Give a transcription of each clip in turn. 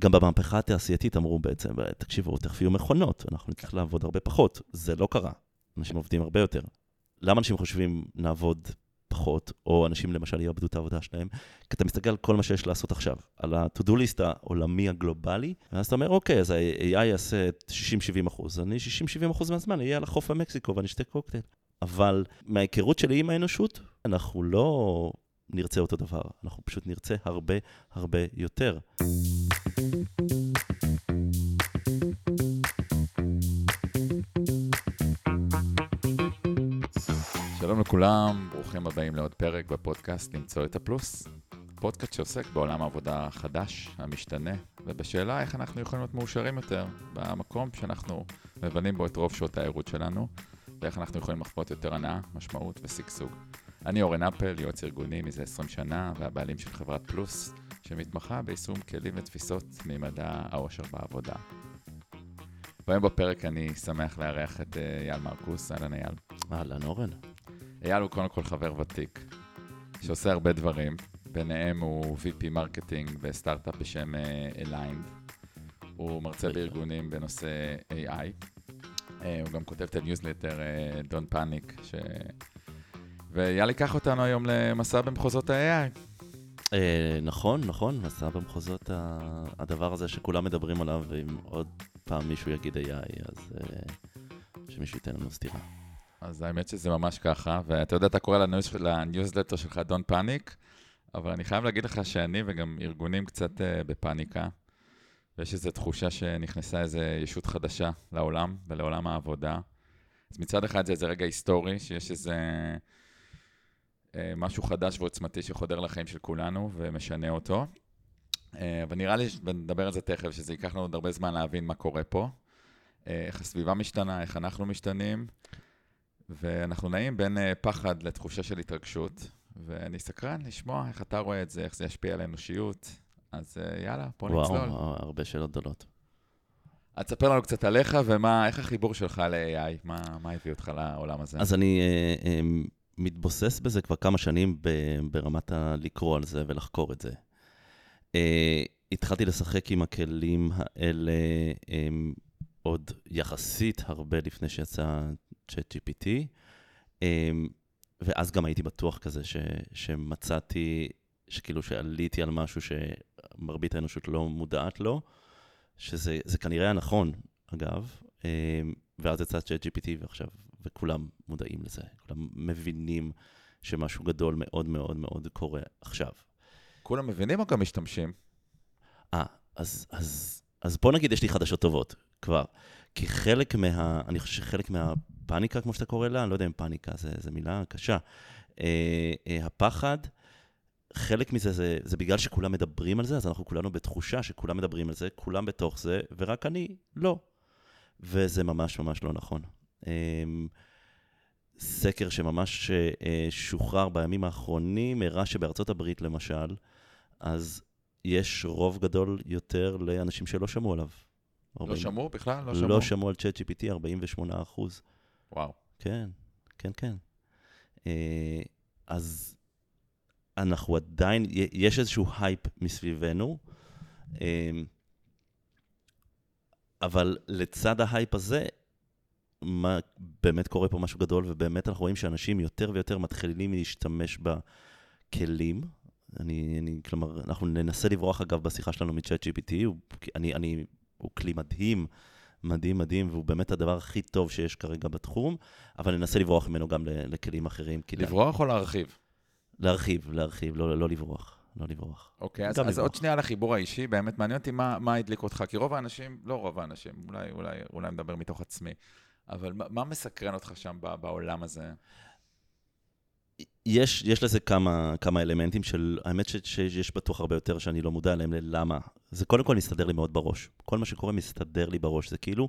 גם במהפכה התעשייתית אמרו בעצם, תקשיבו, תכף יהיו מכונות, אנחנו נצטרך לעבוד הרבה פחות. זה לא קרה. אנשים עובדים הרבה יותר. למה אנשים חושבים נעבוד פחות, או אנשים למשל יאבדו את העבודה שלהם? כי אתה מסתכל על כל מה שיש לעשות עכשיו, על ה-to-do list העולמי הגלובלי, ואז אתה אומר, אוקיי, אז ה-AI יעשה 60-70 אחוז, אני 60-70 אחוז מהזמן אהיה על החוף במקסיקו ואני אשתה קוקטייל. אבל מההיכרות שלי עם האנושות, אנחנו לא נרצה אותו דבר, אנחנו פשוט נרצה הרבה הרבה יותר. שלום לכולם, ברוכים הבאים לעוד פרק בפודקאסט למצוא את הפלוס. פודקאסט שעוסק בעולם העבודה החדש, המשתנה, ובשאלה איך אנחנו יכולים להיות מאושרים יותר במקום שאנחנו מבנים בו את רוב שעות הערות שלנו, ואיך אנחנו יכולים לחוות יותר הנאה, משמעות ושגשוג. אני אורן אפל, יועץ ארגוני מזה 20 שנה, והבעלים של חברת פלוס, שמתמחה ביישום כלים ותפיסות ממדע האושר בעבודה. והיום בפרק אני שמח לארח את אה, אייל מרקוס, אהלן אייל. אהלן אורן. אייל הוא קודם כל חבר ותיק, שעושה הרבה דברים, ביניהם הוא VP marketing בסטארט-אפ בשם אליינד. אה, הוא מרצה בארגונים בנושא AI. אה, הוא גם כותב את הניוזלטר Don't Panic, ש... ויאללה, קח אותנו היום למסע במחוזות ה-AI. אה, נכון, נכון, מסע במחוזות הדבר הזה שכולם מדברים עליו, ואם עוד פעם מישהו יגיד AI, אז אה, שמישהו ייתן לנו סטירה. אז האמת שזה ממש ככה, ואתה יודע, אתה קורא לניוזלטר שלך Don't Panic, אבל אני חייב להגיד לך שאני וגם ארגונים קצת אה, בפאניקה, ויש איזו תחושה שנכנסה איזו ישות חדשה לעולם ולעולם העבודה. אז מצד אחד זה איזה רגע היסטורי, שיש איזה... אה, משהו חדש ועוצמתי שחודר לחיים של כולנו ומשנה אותו. אה, אבל נראה לי, ונדבר על זה תכף, שזה ייקח לנו עוד הרבה זמן להבין מה קורה פה, אה, איך הסביבה משתנה, איך אנחנו משתנים, ואנחנו נעים בין פחד לתחושה של התרגשות, ואני סקרן לשמוע איך אתה רואה את זה, איך זה ישפיע על האנושיות. אז יאללה, בוא נצלול. וואו, הרבה שאלות גדולות. אז תספר לנו קצת עליך, ואיך החיבור שלך ל-AI, מה, מה הביא אותך לעולם הזה? אז אני... מתבוסס בזה כבר כמה שנים ברמת הלקרוא על זה ולחקור את זה. Uh, התחלתי לשחק עם הכלים האלה עוד יחסית הרבה לפני שיצא ChatGPT, um, ואז גם הייתי בטוח כזה ש, שמצאתי, שכאילו שעליתי על משהו שמרבית האנושות לא מודעת לו, שזה כנראה הנכון, אגב, um, ואז יצא ChatGPT ועכשיו וכולם מודעים לזה, כולם מבינים שמשהו גדול מאוד מאוד מאוד קורה עכשיו. כולם מבינים או גם משתמשים? אה, אז, אז, אז בוא נגיד, יש לי חדשות טובות כבר. כי חלק מה... אני חושב שחלק מהפאניקה, כמו שאתה קורא לה, אני לא יודע אם פאניקה זו מילה קשה, אה, אה, הפחד, חלק מזה זה, זה בגלל שכולם מדברים על זה, אז אנחנו כולנו בתחושה שכולם מדברים על זה, כולם בתוך זה, ורק אני לא. וזה ממש ממש לא נכון. אמ, סקר שממש אה, שוחרר בימים האחרונים, הראה שבארצות הברית למשל, אז יש רוב גדול יותר לאנשים שלא שמעו עליו. 40... לא שמעו בכלל? לא שמעו? לא שמעו על צ'אט GPT, 48 אחוז. וואו. כן, כן, כן. אה, אז אנחנו עדיין, יש איזשהו הייפ מסביבנו, אמ, אבל לצד ההייפ הזה, מה, באמת קורה פה משהו גדול, ובאמת אנחנו רואים שאנשים יותר ויותר מתחילים להשתמש בכלים. אני, אני, כלומר, אנחנו ננסה לברוח, אגב, בשיחה שלנו מ Chat GPT, אני, אני, הוא כלי מדהים, מדהים, מדהים, והוא באמת הדבר הכי טוב שיש כרגע בתחום, אבל ננסה לברוח ממנו גם לכלים אחרים. לברוח או להרחיב? להרחיב, להרחיב, לא, לא לברוח. לא לברוח. אוקיי, אז, אז עוד שנייה על החיבור האישי, באמת מעניין אותי מה, מה הדליק אותך, כי רוב האנשים, לא רוב האנשים, אולי, אולי, אולי מדבר מתוך עצמי, אבל מה, מה מסקרן אותך שם בעולם הזה? יש, יש לזה כמה, כמה אלמנטים של, האמת ש, שיש בטוח הרבה יותר שאני לא מודע עליהם ללמה. זה קודם כל מסתדר לי מאוד בראש. כל מה שקורה מסתדר לי בראש. זה כאילו,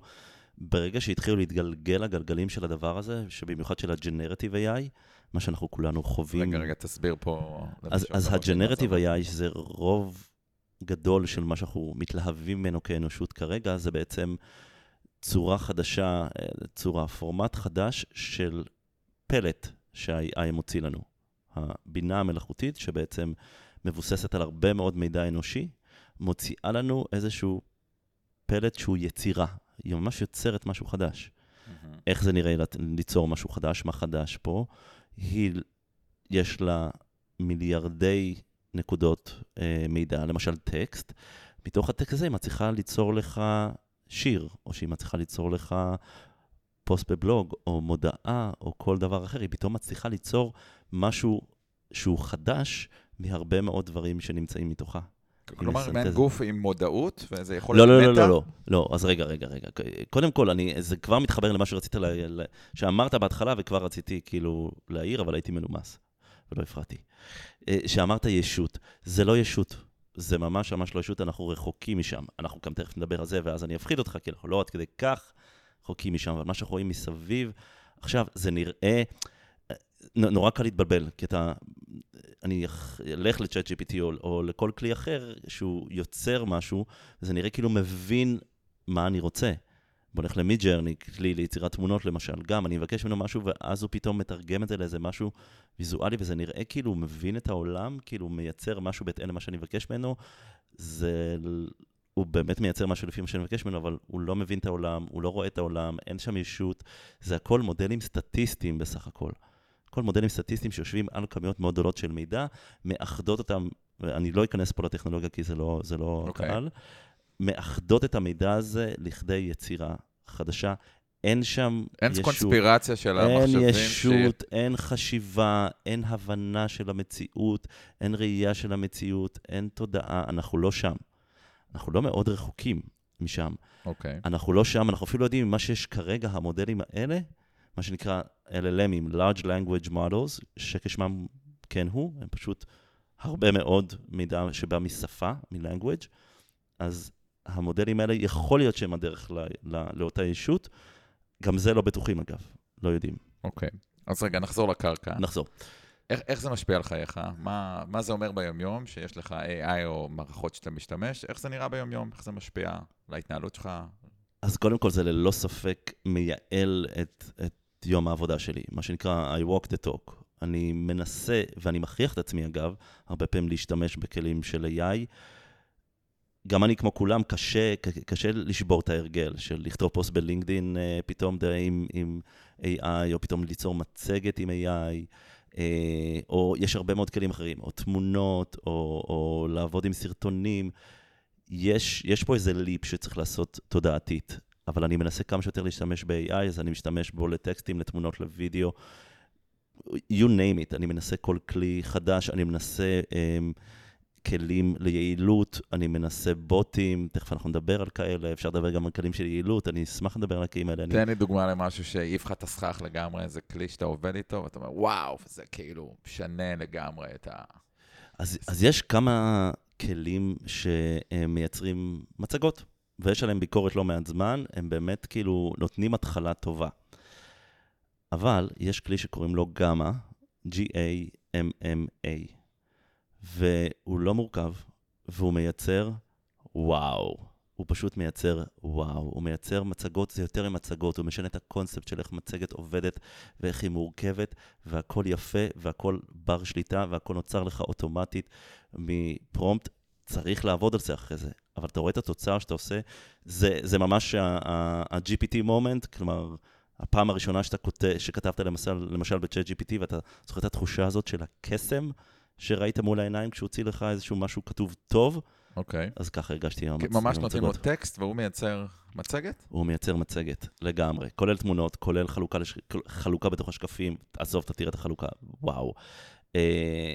ברגע שהתחילו להתגלגל הגלגלים של הדבר הזה, שבמיוחד של הג'נרטיב AI, מה שאנחנו כולנו חווים... רגע, רגע, תסביר פה... אז, אז הג'נרטיב AI, שזה רוב גדול של מה שאנחנו מתלהבים ממנו כאנושות כרגע, זה בעצם צורה חדשה, אה, צורה, פורמט חדש של פלט שה-AI מוציא לנו. הבינה המלאכותית שבעצם מבוססת על הרבה מאוד מידע אנושי, מוציאה לנו איזשהו פלט שהוא יצירה. היא ממש יוצרת משהו חדש. איך זה נראה ליצור משהו חדש, מה חדש פה. היא, יש לה מיליארדי נקודות אה, מידע, למשל טקסט. מתוך הטקסט הזה היא מצליחה ליצור לך שיר, או שהיא מצליחה ליצור לך פוסט בבלוג, או מודעה, או כל דבר אחר. היא פתאום מצליחה ליצור משהו שהוא חדש מהרבה מאוד דברים שנמצאים מתוכה. כלומר, מעין גוף עם מודעות, וזה יכול לא, להיות לא, לא, לא, לא, לא, אז רגע, רגע, רגע. קודם כל, אני, זה כבר מתחבר למה שרצית, ל, ל, שאמרת בהתחלה, וכבר רציתי כאילו להעיר, אבל הייתי מנומס, ולא הפרעתי. אה, שאמרת ישות, זה לא ישות. זה ממש ממש לא ישות, אנחנו רחוקים משם. אנחנו גם תכף נדבר על זה, ואז אני אפחיד אותך, כי אנחנו לא עד כדי כך רחוקים משם, אבל מה שאנחנו רואים מסביב, עכשיו, זה נראה... נורא קל להתבלבל, כי אתה... אני אלך לצ'אט GPT או, או לכל כלי אחר שהוא יוצר משהו, וזה נראה כאילו מבין מה אני רוצה. בוא נלך למידג'רני, כלי ליצירת תמונות למשל, גם אני מבקש ממנו משהו ואז הוא פתאום מתרגם את זה לאיזה משהו ויזואלי, וזה נראה כאילו הוא מבין את העולם, כאילו הוא מייצר משהו בהתאם למה שאני מבקש ממנו. זה... הוא באמת מייצר משהו לפי מה שאני מבקש ממנו, אבל הוא לא מבין את העולם, הוא לא רואה את העולם, אין שם ישות, זה הכל מודלים סטטיסטיים בסך הכל. כל מודלים סטטיסטיים שיושבים על כמויות מאוד גדולות של מידע, מאחדות אותם, אני לא אכנס פה לטכנולוגיה כי זה לא, זה לא okay. אוקיי. קהל, מאחדות את המידע הזה לכדי יצירה חדשה. אין שם אין ישות. אין קונספירציה של המחשבים. אין ישות, ש... אין חשיבה, אין הבנה של המציאות, אין ראייה של המציאות, אין תודעה, אנחנו לא שם. אנחנו לא מאוד רחוקים משם. אוקיי. Okay. אנחנו לא שם, אנחנו אפילו לא יודעים מה שיש כרגע, המודלים האלה, מה שנקרא LLMים, Large Language Models, שכשמם כן הוא, הם פשוט הרבה מאוד מידע שבא משפה, מ-language, אז המודלים האלה, יכול להיות שהם הדרך לא, לא, לאותה ישות, גם זה לא בטוחים אגב, לא יודעים. אוקיי, okay. אז רגע, נחזור לקרקע. נחזור. איך, איך זה משפיע על חייך? מה, מה זה אומר ביומיום, שיש לך AI או מערכות שאתה משתמש? איך זה נראה ביומיום? איך זה משפיע על ההתנהלות שלך? אז קודם כל זה ללא ספק מייעל את, את יום העבודה שלי, מה שנקרא I walk the talk. אני מנסה, ואני מכריח את עצמי אגב, הרבה פעמים להשתמש בכלים של AI. גם אני, כמו כולם, קשה, קשה לשבור את ההרגל של לכתוב פוסט בלינקדין אה, פתאום די עם, עם AI, או פתאום ליצור מצגת עם AI, או יש הרבה מאוד כלים אחרים, או תמונות, או, או לעבוד עם סרטונים. יש, יש פה איזה ליפ שצריך לעשות תודעתית. אבל אני מנסה כמה שיותר להשתמש ב-AI, אז אני משתמש בו לטקסטים, לתמונות, לוידאו. you name it, אני מנסה כל כלי חדש, אני מנסה um, כלים ליעילות, אני מנסה בוטים, תכף אנחנו נדבר על כאלה, אפשר לדבר גם על כלים של יעילות, אני אשמח לדבר על הכלים האלה. תן אני... לי דוגמה למשהו שהעיף לך את הסכך לגמרי, איזה כלי שאתה עובד איתו, ואתה אומר, וואו, זה כאילו משנה לגמרי את ה... אז, אז יש כמה כלים שמייצרים מצגות. ויש עליהם ביקורת לא מעט זמן, הם באמת כאילו נותנים התחלה טובה. אבל יש כלי שקוראים לו גמא, G-A-M-M-A, והוא לא מורכב, והוא מייצר וואו. הוא פשוט מייצר וואו. הוא מייצר מצגות, זה יותר ממצגות, הוא משנה את הקונספט של איך מצגת עובדת ואיך היא מורכבת, והכל יפה, והכל בר שליטה, והכל נוצר לך אוטומטית מפרומפט. צריך לעבוד על זה אחרי זה. אבל אתה רואה את התוצאה שאתה עושה, זה, זה ממש ה-GPT moment, כלומר, הפעם הראשונה שאתה כותב, שכתבת למשל, למשל בצ'אט GPT, ואתה זוכר את התחושה הזאת של הקסם שראית מול העיניים כשהוציא לך איזשהו משהו כתוב טוב, אוקיי. Okay. אז ככה הרגשתי עם המצגות. ממש נותנים לו טקסט והוא מייצר מצגת? הוא מייצר מצגת, לגמרי. כולל תמונות, כולל חלוקה, לש... חלוקה בתוך השקפים. עזוב, אתה תראה את החלוקה, וואו. אה,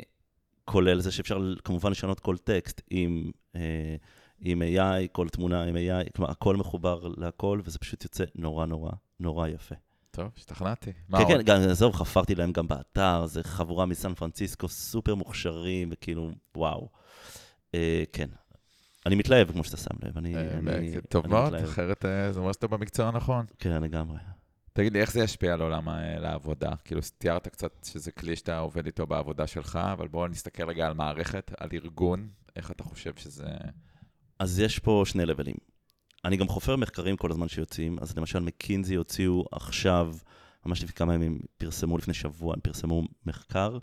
כולל זה שאפשר כמובן לשנות כל טקסט עם... אה, עם AI, כל תמונה עם AI, כלומר, הכל מחובר להכל, וזה פשוט יוצא נורא נורא נורא יפה. טוב, השתכנעתי. כן, כן, גם, עזוב, חפרתי להם גם באתר, זה חבורה מסן פרנסיסקו, סופר מוכשרים, וכאילו, וואו. אה, כן. אני מתלהב, כמו שאתה שם לב. אני, אה, אני, טוב מאוד, אחרת אה, זה אומר שאתה במקצוע הנכון. כן, לגמרי. תגיד לי, איך זה ישפיע על עולם העבודה? כאילו, תיארת קצת שזה כלי שאתה עובד איתו בעבודה שלך, אבל בואו נסתכל רגע על מערכת, על ארגון, איך אתה חושב שזה... אז יש פה שני לבלים. אני גם חופר מחקרים כל הזמן שיוצאים, אז למשל מקינזי הוציאו עכשיו, ממש לפני כמה ימים, פרסמו לפני שבוע, הם פרסמו מחקר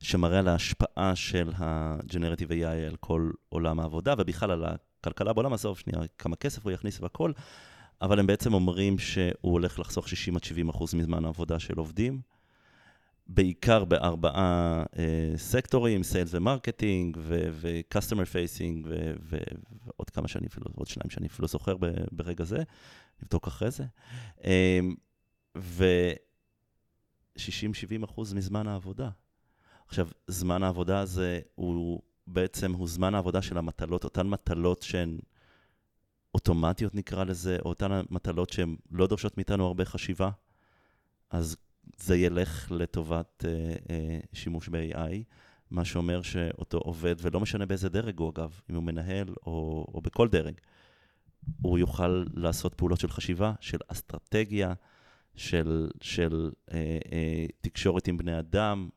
שמראה על ההשפעה של ה-Generative AI על כל עולם העבודה, ובכלל על הכלכלה בעולם, עזוב שנייה, כמה כסף הוא יכניס והכל, אבל הם בעצם אומרים שהוא הולך לחסוך 60 עד 70 אחוז מזמן העבודה של עובדים. בעיקר בארבעה אה, סקטורים, sales ו marketing ו-customer facing ועוד כמה שאני אפילו, עוד שניים שאני אפילו זוכר ברגע זה, נבדוק אחרי זה. אה, ו-60-70 אחוז מזמן העבודה. עכשיו, זמן העבודה הזה הוא בעצם, הוא זמן העבודה של המטלות, אותן מטלות שהן אוטומטיות נקרא לזה, או אותן מטלות שהן לא דורשות מאיתנו הרבה חשיבה. אז זה ילך לטובת uh, uh, שימוש ב-AI, מה שאומר שאותו עובד, ולא משנה באיזה דרג הוא אגב, אם הוא מנהל או, או בכל דרג, הוא יוכל לעשות פעולות של חשיבה, של אסטרטגיה, של, של uh, uh, תקשורת עם בני אדם,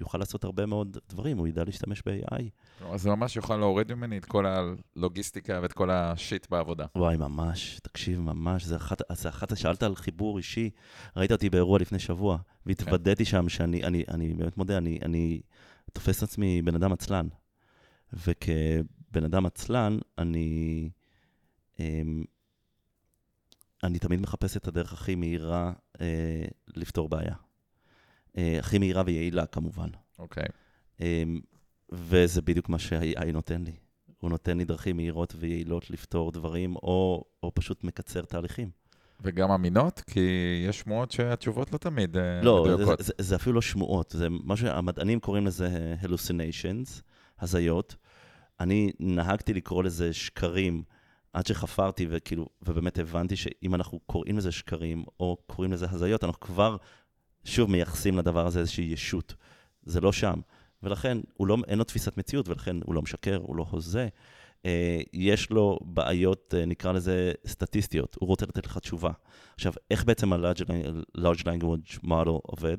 יוכל לעשות הרבה מאוד דברים, הוא ידע להשתמש ב-AI. אז זה ממש יוכל להוריד ממני את כל הלוגיסטיקה ואת כל השיט בעבודה. וואי, ממש, תקשיב, ממש, זה אחת, זה אחת, שאלת על חיבור אישי, ראית אותי באירוע לפני שבוע, והתוודעתי כן. שם שאני, אני, אני באמת מודה, אני, אני תופס את עצמי בן אדם עצלן. וכבן אדם עצלן, אני, אמ, אני תמיד מחפש את הדרך הכי מהירה אה, לפתור בעיה. אה, הכי מהירה ויעילה כמובן. אוקיי. Okay. אמ, וזה בדיוק מה שה-AI נותן לי. הוא נותן לי דרכים מהירות ויעילות לפתור דברים, או, או פשוט מקצר תהליכים. וגם אמינות? כי יש שמועות שהתשובות לא תמיד אה, לא, מדויקות. לא, זה, זה, זה אפילו לא שמועות, זה מה שהמדענים קוראים לזה hallucinations, הזיות. אני נהגתי לקרוא לזה שקרים עד שחפרתי וכאילו, ובאמת הבנתי שאם אנחנו קוראים לזה שקרים, או קוראים לזה הזיות, אנחנו כבר שוב מייחסים לדבר הזה איזושהי ישות. זה לא שם. ולכן הוא לא, אין לו תפיסת מציאות, ולכן הוא לא משקר, הוא לא הוזה. אה, יש לו בעיות, אה, נקרא לזה, סטטיסטיות, הוא רוצה לתת לך תשובה. עכשיו, איך בעצם ה-large language model עובד?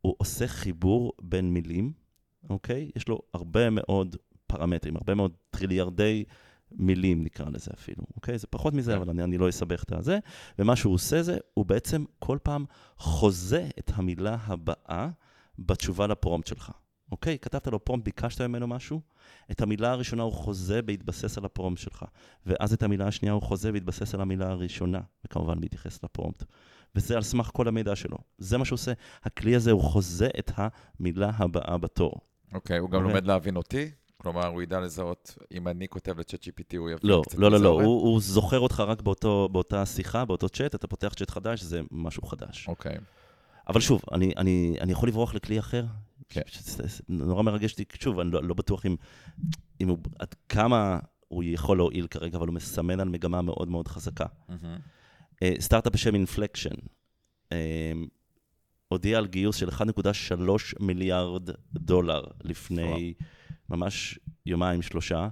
הוא עושה חיבור בין מילים, אוקיי? יש לו הרבה מאוד פרמטרים, הרבה מאוד טריליארדי מילים נקרא לזה אפילו, אוקיי? זה פחות מזה, כן. אבל אני, אני לא אסבך את הזה. ומה שהוא עושה זה, הוא בעצם כל פעם חוזה את המילה הבאה בתשובה לפרומפט שלך. אוקיי? כתבת לו פרומפט, ביקשת ממנו משהו, את המילה הראשונה הוא חוזה בהתבסס על הפרומפט שלך, ואז את המילה השנייה הוא חוזה בהתבסס על המילה הראשונה, וכמובן בהתייחס לפרומפט. וזה על סמך כל המידע שלו. זה מה שהוא עושה. הכלי הזה, הוא חוזה את המילה הבאה בתור. אוקיי, הוא גם okay. אוקיי? לומד להבין אותי? כלומר, הוא ידע לזהות, אם אני כותב לצ'אט GPT, הוא יבין לא, קצת לא, לא, לא, הוא, הוא זוכר אותך רק באותו, באותה שיחה, באותו צ'אט, אתה פותח צ'אט חדש, זה משהו חדש. אוקיי. אבל שוב, אני, אני, אני יכול לברוח לכלי אחר, כן. נורא מרגש אותי, שוב, אני לא, לא בטוח אם, אם הוא, עד כמה הוא יכול להועיל כרגע, אבל הוא מסמן על מגמה מאוד מאוד חזקה. סטארט-אפ בשם Inflection, הודיע על גיוס של 1.3 מיליארד דולר לפני ממש יומיים, שלושה.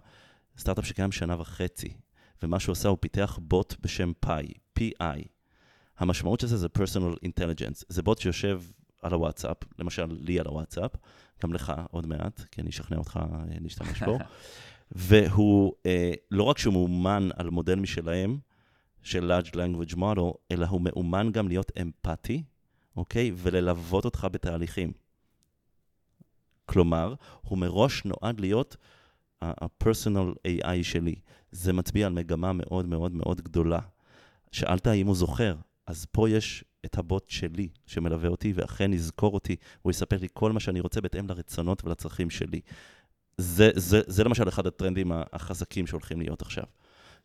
סטארט-אפ שקיים שנה וחצי, ומה שהוא עושה, הוא פיתח בוט בשם Pi, PI. המשמעות של זה זה personal intelligence. זה בוט שיושב על הוואטסאפ, למשל לי על הוואטסאפ, גם לך עוד מעט, כי אני אשכנע אותך אה, להשתמש בו. והוא, אה, לא רק שהוא מאומן על מודל משלהם, של large language model, אלא הוא מאומן גם להיות אמפתי, אוקיי? וללוות אותך בתהליכים. כלומר, הוא מראש נועד להיות ה-personal AI שלי. זה מצביע על מגמה מאוד מאוד מאוד גדולה. שאלת אם הוא זוכר, אז פה יש את הבוט שלי שמלווה אותי, ואכן יזכור אותי, הוא יספר לי כל מה שאני רוצה בהתאם לרצונות ולצרכים שלי. זה, זה, זה למשל אחד הטרנדים החזקים שהולכים להיות עכשיו.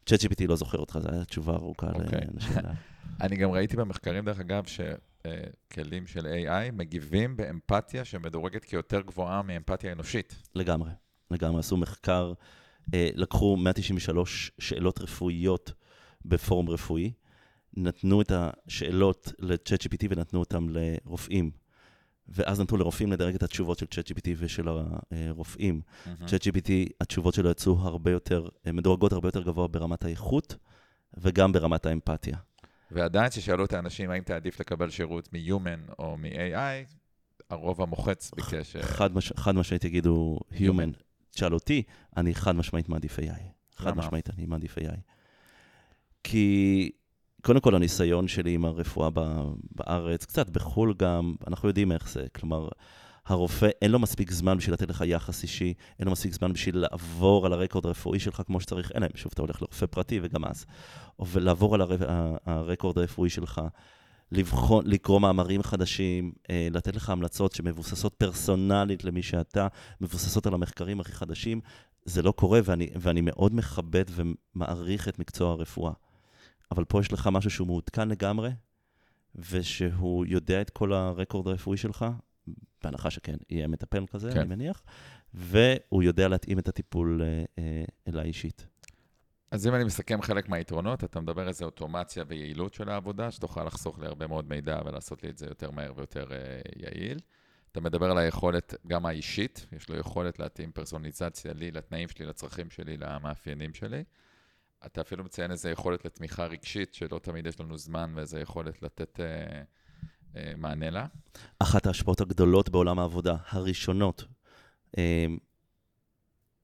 ChatGPT לא זוכר אותך, זו הייתה תשובה ארוכה okay. אוקיי. לשאלה. אני גם ראיתי במחקרים, דרך אגב, שכלים של AI מגיבים באמפתיה שמדורגת כיותר גבוהה מאמפתיה אנושית. לגמרי, לגמרי. עשו מחקר, אה, לקחו 193 שאלות רפואיות בפורום רפואי, נתנו את השאלות ל-ChatGPT ונתנו אותן לרופאים. ואז נתנו לרופאים לדרג את התשובות של ChatGPT ושל הרופאים. Mm-hmm. ChatGPT, התשובות שלו יצאו הרבה יותר, מדורגות הרבה יותר גבוה ברמת האיכות וגם ברמת האמפתיה. ועדיין כששאלו את האנשים האם תעדיף לקבל שירות מ-Human או מ-AI, הרוב המוחץ ביקש... חד, מש... חד משמעית יגידו Human. תשאל אותי, אני חד משמעית מעדיף AI. חד משמעית אני מעדיף AI. כי קודם כל, הניסיון שלי עם הרפואה בארץ, קצת בחו"ל גם, אנחנו יודעים איך זה. כלומר, הרופא, אין לו מספיק זמן בשביל לתת לך יחס אישי, אין לו מספיק זמן בשביל לעבור על הרקורד הרפואי שלך כמו שצריך, אלא אם שוב אתה הולך לרופא פרטי וגם אז. ולעבור על הר... הרקורד הרפואי שלך, לבחון, לקרוא מאמרים חדשים, אה, לתת לך המלצות שמבוססות פרסונלית למי שאתה, מבוססות על המחקרים הכי חדשים, זה לא קורה, ואני, ואני מאוד מכבד ומעריך את מקצוע הרפואה. אבל פה יש לך משהו שהוא מעודכן לגמרי, ושהוא יודע את כל הרקורד הרפואי שלך, בהנחה שכן, יהיה מטפל כזה, כן. אני מניח, והוא יודע להתאים את הטיפול אה, אה, אליי אישית. אז אם אני מסכם חלק מהיתרונות, אתה מדבר איזה אוטומציה ויעילות של העבודה, שתוכל לחסוך לי הרבה מאוד מידע ולעשות לי את זה יותר מהר ויותר אה, יעיל. אתה מדבר על היכולת, גם האישית, יש לו יכולת להתאים פרסונליזציה לי, לתנאים שלי, לצרכים שלי, למאפיינים שלי. אתה אפילו מציין איזו יכולת לתמיכה רגשית, שלא תמיד יש לנו זמן, ואיזו יכולת לתת אה, אה, מענה לה. אחת ההשפעות הגדולות בעולם העבודה, הראשונות, אה,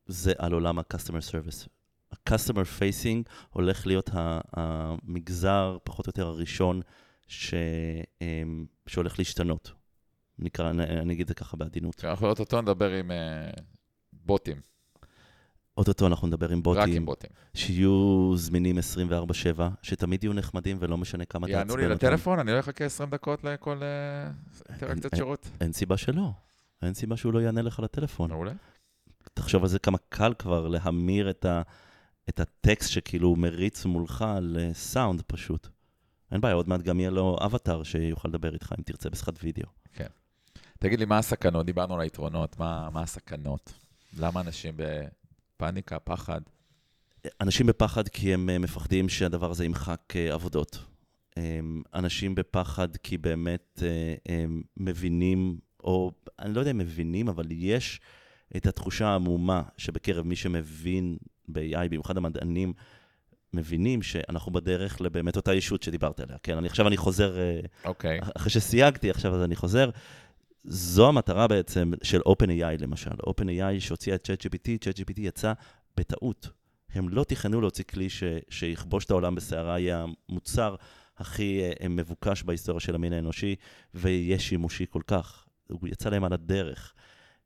זה על עולם ה-customer service. ה-customer facing הולך להיות המגזר, פחות או יותר, הראשון ש, אה, שהולך להשתנות. נקרא, אני, אני אגיד את זה ככה בעדינות. אנחנו אוטוטו נדבר עם uh, בוטים. אוטוטו אנחנו נדבר עם בוטים. רק עם בוטים. שיהיו זמינים 24-7, שתמיד יהיו נחמדים ולא משנה כמה תעצבן אותם. יענו לי לטלפון, אני לא אחכה 20 דקות לכל אה, אינטראקציית שירות. אין סיבה שלא. אין סיבה שהוא לא יענה לך לטלפון. מעולה. תחשוב על זה כמה קל כבר להמיר את, ה, את הטקסט שכאילו מריץ מולך לסאונד פשוט. אין בעיה, עוד מעט גם יהיה לו אבטאר שיוכל לדבר איתך אם תרצה בשיחת וידאו. כן. תגיד לי, מה הסכנות? דיברנו על היתרונות, מה, מה הסכנות? למה אנשים בפאניקה, פחד? אנשים בפחד כי הם אה, מפחדים שהדבר הזה ימחק אה, עבודות. אנשים בפחד כי באמת אה, הם מבינים, או אני לא יודע אם מבינים, אבל יש את התחושה העמומה שבקרב מי שמבין ב-AI, במיוחד המדענים, מבינים שאנחנו בדרך לבאמת אותה ישות שדיברת עליה. כן, אני, עכשיו אני חוזר, אוקיי. Okay. אחרי שסייגתי, עכשיו אז אני חוזר. זו המטרה בעצם של OpenAI למשל. OpenAI שהוציאה את ChatGPT, ChatGPT יצא בטעות. הם לא תכננו להוציא כלי ש, שיכבוש את העולם בסערה, יהיה המוצר הכי uh, מבוקש בהיסטוריה של המין האנושי, ויהיה שימושי כל כך. הוא יצא להם על הדרך.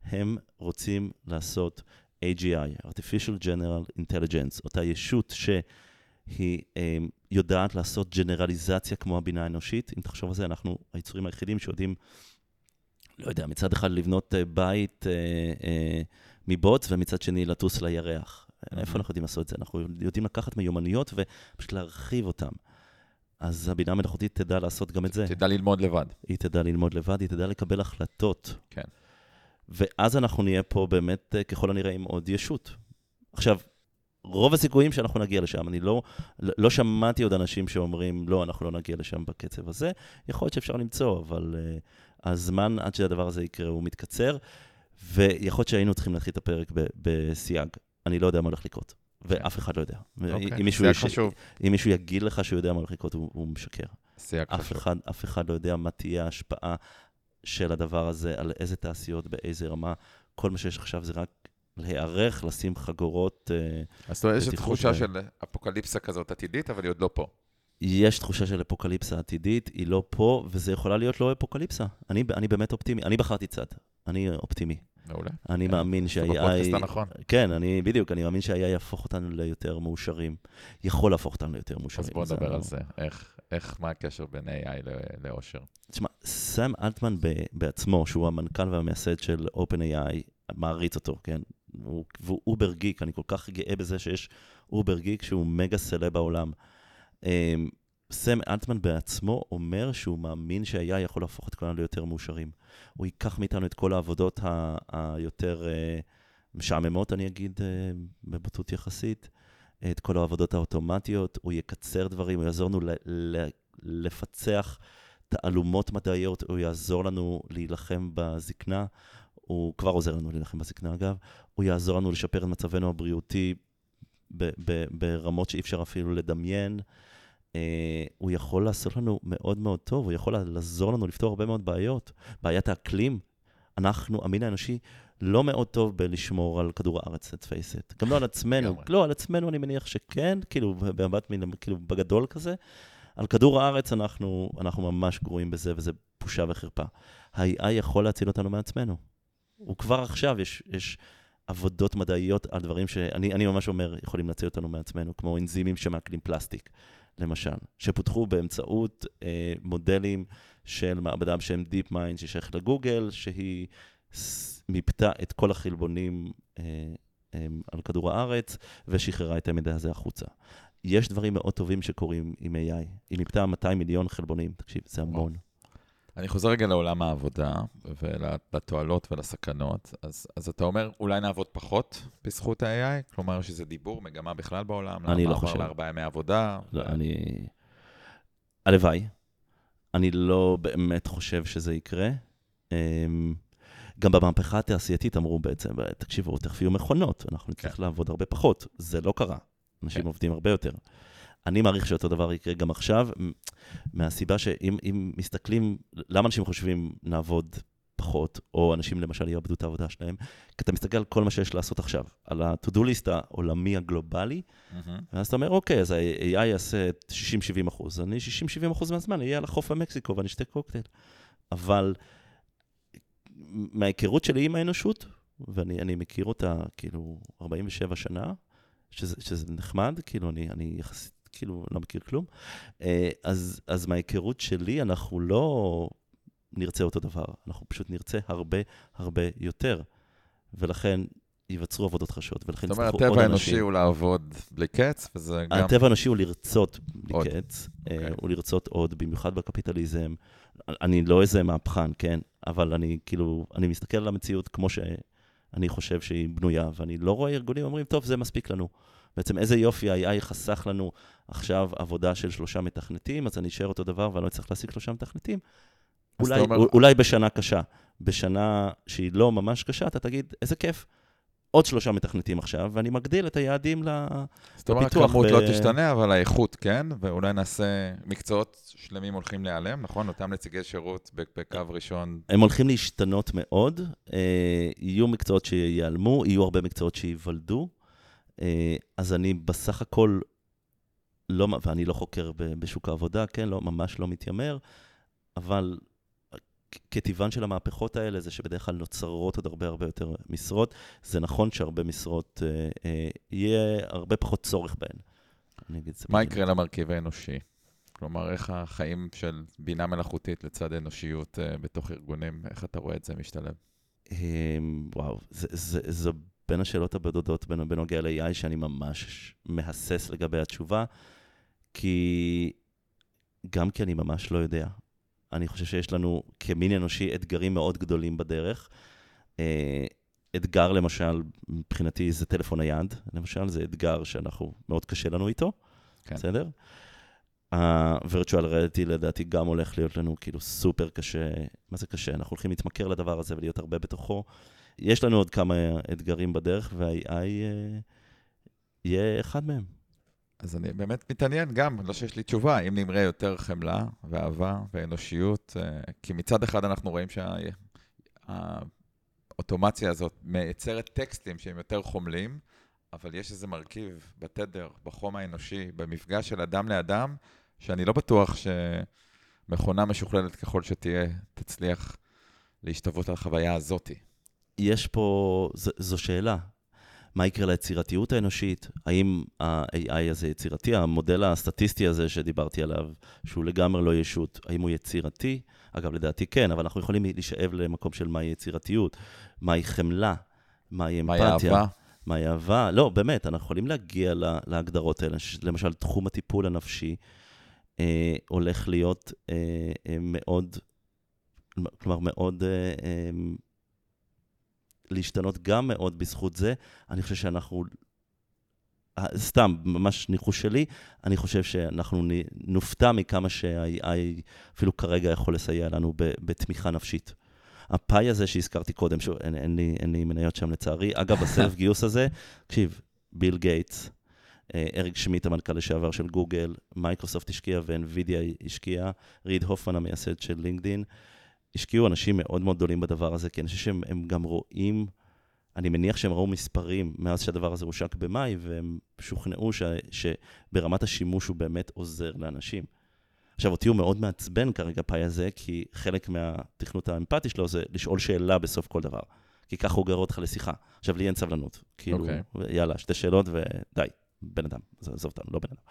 הם רוצים לעשות AGI, artificial general intelligence, אותה ישות שהיא um, יודעת לעשות ג'נרליזציה כמו הבינה האנושית. אם תחשוב על זה, אנחנו היצורים היחידים שיודעים לא יודע, מצד אחד לבנות אה, בית אה, אה, מבוץ, ומצד שני לטוס לירח. Mm-hmm. איפה אנחנו יודעים לעשות את זה? אנחנו יודעים לקחת מיומנויות ופשוט להרחיב אותן. אז הבינה המלאכותית תדע לעשות גם את זה. תדע ללמוד לבד. היא תדע ללמוד לבד, היא תדע לקבל החלטות. כן. ואז אנחנו נהיה פה באמת, ככל הנראה, עם עוד ישות. עכשיו, רוב הסיכויים שאנחנו נגיע לשם. אני לא, לא שמעתי עוד אנשים שאומרים, לא, אנחנו לא נגיע לשם בקצב הזה. יכול להיות שאפשר למצוא, אבל הזמן עד שהדבר הזה יקרה הוא מתקצר, ויכול להיות שהיינו צריכים להתחיל את הפרק בסייג. אני לא יודע מה הולך לקרות, ואף אחד לא יודע. Okay. אוקיי, אם, מישהו יש, אם מישהו יגיד לך שהוא יודע מה הולך לקרות, הוא, הוא משקר. סייג אף חשוב. אחד, אף אחד לא יודע מה תהיה ההשפעה של הדבר הזה, על איזה תעשיות, באיזה רמה. כל מה שיש עכשיו זה רק להיערך, לשים חגורות אה, אז זאת אומרת, יש תחושה. של אפוקליפסה כזאת עתידית, אבל היא עוד לא פה. יש תחושה של אפוקליפסה עתידית, היא לא פה, וזה יכולה להיות לא אפוקליפסה. אני, אני באמת אופטימי, אני בחרתי צד, אני אופטימי. מעולה. אני מאמין שה-AI... זה בפודקאסט הנכון. כן, אני, בדיוק, אני מאמין שה-AI יהפוך אותנו ליותר מאושרים. יכול להפוך אותנו ליותר מאושרים. אז בוא נדבר על זה. איך, איך, מה הקשר בין AI לאושר? תשמע, סאם אלטמן בעצמו, שהוא המנכ"ל והמייסד של OpenAI, מעריץ אותו, כן? הוא, והוא אובר גיק, אני כל כך גאה בזה שיש אובר גיק שהוא מגה סלב בעולם. אמ, סם אלטמן בעצמו אומר שהוא מאמין שה-AI יכול להפוך את כולנו ליותר מאושרים. הוא ייקח מאיתנו את כל העבודות היותר אה, משעממות, אני אגיד, אה, בבוטות יחסית, את כל העבודות האוטומטיות, הוא יקצר דברים, הוא יעזור לנו לפצח תעלומות מדעיות, הוא יעזור לנו להילחם בזקנה, הוא כבר עוזר לנו להילחם בזקנה אגב, הוא יעזור לנו לשפר את מצבנו הבריאותי ברמות שאי אפשר אפילו לדמיין. Uh, הוא יכול לעשות לנו מאוד מאוד טוב, הוא יכול לעזור לנו לפתור הרבה מאוד בעיות. בעיית האקלים, אנחנו, המין האנושי, לא מאוד טוב בלשמור על כדור הארץ, let's face it. גם לא על עצמנו, לא, על עצמנו אני מניח שכן, כאילו, במבט, כאילו, בגדול כזה. על כדור הארץ אנחנו, אנחנו ממש גרועים בזה, וזה בושה וחרפה. ה-AI יכול להציל אותנו מעצמנו. הוא כבר עכשיו, יש, יש עבודות מדעיות על דברים שאני ממש אומר, יכולים להציל אותנו מעצמנו, כמו אנזימים שמעכלים פלסטיק, למשל, שפותחו באמצעות אה, מודלים של מעבדה בשם DeepMind ששייך לגוגל, שהיא מיפתה את כל החלבונים אה, אה, על כדור הארץ ושחררה את המידע הזה החוצה. יש דברים מאוד טובים שקורים עם AI. היא מיפתה 200 מיליון חלבונים, תקשיב, זה המון. אני חוזר רגע לעולם העבודה ולתועלות ולסכנות. אז, אז אתה אומר, אולי נעבוד פחות בזכות ה-AI? כלומר, שזה דיבור, מגמה בכלל בעולם? אני לא חושב. לארבעה ימי עבודה? לא, ו... אני... הלוואי. אני לא באמת חושב שזה יקרה. אמ, גם במהפכה התעשייתית אמרו בעצם, תקשיבו, תכף יהיו מכונות, אנחנו נצטרך כן. לעבוד הרבה פחות. זה לא קרה. אנשים כן. עובדים הרבה יותר. אני מעריך שאותו דבר יקרה גם עכשיו, מהסיבה שאם מסתכלים, למה אנשים חושבים נעבוד פחות, או אנשים למשל יאבדו את העבודה שלהם, כי אתה מסתכל על כל מה שיש לעשות עכשיו, על ה-to-do list העולמי הגלובלי, mm-hmm. ואז אתה אומר, אוקיי, אז ה-AI יעשה 60-70 אחוז, אני 60-70 אחוז מהזמן אהיה על החוף במקסיקו ואני אשתה קוקטייל. אבל מההיכרות שלי עם האנושות, ואני מכיר אותה כאילו 47 שנה, שזה, שזה נחמד, כאילו אני, אני יחסית, כאילו לא מכיר כלום. אה, אז, אז מההיכרות שלי, אנחנו לא נרצה אותו דבר, אנחנו פשוט נרצה הרבה הרבה יותר. ולכן ייווצרו עבודות חדשות, ולכן יצטרכו עוד אנשים. זאת אומרת, הטבע האנושי הוא לעבוד בלי קץ, וזה גם... הטבע האנושי הוא לרצות בלי עוד. קץ, okay. אה, אוקיי. הוא לרצות עוד, במיוחד בקפיטליזם. אני לא איזה מהפכן, כן? אבל אני כאילו, אני מסתכל על המציאות כמו שאני חושב שהיא בנויה, ואני לא רואה ארגונים אומרים, טוב, זה מספיק לנו. בעצם איזה יופי ה-AI חסך לנו עכשיו עבודה של שלושה מתכנתים, אז אני אשאר אותו דבר ואני לא אצטרך להשיג שלושה מתכנתים. אולי, אומר... אולי בשנה קשה. בשנה שהיא לא ממש קשה, אתה תגיד, איזה כיף. עוד שלושה מתכנתים עכשיו, ואני מגדיל את היעדים לפיתוח. זאת אומרת, הכמות ב... לא תשתנה, אבל האיכות כן, ואולי נעשה מקצועות שלמים הולכים להיעלם, נכון? אותם נציגי שירות בקו ראשון. הם הולכים להשתנות מאוד, אה, יהיו מקצועות שייעלמו, יהיו הרבה מקצועות שייוולדו. אה, אז אני בסך הכל, לא, ואני לא חוקר בשוק העבודה, כן, לא, ממש לא מתיימר, אבל כטיבן של המהפכות האלה זה שבדרך כלל נוצרות עוד הרבה הרבה יותר משרות. זה נכון שהרבה משרות, אה, אה, יהיה הרבה פחות צורך בהן. מה יקרה למרכיב האנושי? כלומר, איך החיים של בינה מלאכותית לצד אנושיות אה, בתוך ארגונים, איך אתה רואה את זה משתלב? אה, וואו, זה, זה, זו בין השאלות הבודדות בנוגע ל-AI שאני ממש מהסס לגבי התשובה, כי גם כי אני ממש לא יודע. אני חושב שיש לנו כמין אנושי אתגרים מאוד גדולים בדרך. אה, אתגר למשל, מבחינתי זה טלפון נייד, למשל, זה אתגר שאנחנו, מאוד קשה לנו איתו, כן. בסדר? ה-virtual reality לדעתי גם הולך להיות לנו כאילו סופר קשה, מה זה קשה? אנחנו הולכים להתמכר לדבר הזה ולהיות הרבה בתוכו. יש לנו עוד כמה אתגרים בדרך, וה-AI אה, יהיה אחד מהם. אז אני באמת מתעניין גם, לא שיש לי תשובה, אם נמראה יותר חמלה ואהבה ואנושיות, אה, כי מצד אחד אנחנו רואים שהאוטומציה הזאת מייצרת טקסטים שהם יותר חומלים, אבל יש איזה מרכיב בתדר, בחום האנושי, במפגש של אדם לאדם, שאני לא בטוח שמכונה משוכללת ככל שתהיה, תצליח להשתוות על החוויה הזאתי. יש פה, ז, זו שאלה. מה יקרה ליצירתיות האנושית? האם ה-AI הזה יצירתי? המודל הסטטיסטי הזה שדיברתי עליו, שהוא לגמרי לא ישות, האם הוא יצירתי? אגב, לדעתי כן, אבל אנחנו יכולים להישאב למקום של מהי יצירתיות, מהי חמלה, מהי אמפתיה. מהי אהבה? מהי אהבה? לא, באמת, אנחנו יכולים להגיע להגדרות האלה. למשל, תחום הטיפול הנפשי אה, הולך להיות אה, אה, מאוד, כלומר, מאוד... אה, אה, להשתנות גם מאוד בזכות זה. אני חושב שאנחנו, סתם, ממש ניחוש שלי, אני חושב שאנחנו נופתע מכמה שה-AI אפילו כרגע יכול לסייע לנו בתמיכה נפשית. הפאי הזה שהזכרתי קודם, שוב, אין, אין, לי, אין לי מניות שם לצערי. אגב, הסלף גיוס הזה, תקשיב, ביל גייטס, אה, אריק שמיט, המנכ"ל לשעבר של גוגל, מייקרוסופט השקיע ואנווידיה השקיע, ריד הופמן, המייסד של לינקדין. השקיעו אנשים מאוד מאוד גדולים בדבר הזה, כי אני חושב שהם גם רואים, אני מניח שהם ראו מספרים מאז שהדבר הזה הושק במאי, והם שוכנעו ש, שברמת השימוש הוא באמת עוזר לאנשים. עכשיו, אותי הוא מאוד מעצבן כרגע פאי הזה, כי חלק מהתכנות האמפתי שלו זה לשאול שאלה בסוף כל דבר. כי ככה הוא גרר אותך לשיחה. עכשיו, לי אין סבלנות. כאילו, אוקיי. יאללה, שתי שאלות ודי, בן אדם, עזוב עזוב אותנו, לא בן אדם.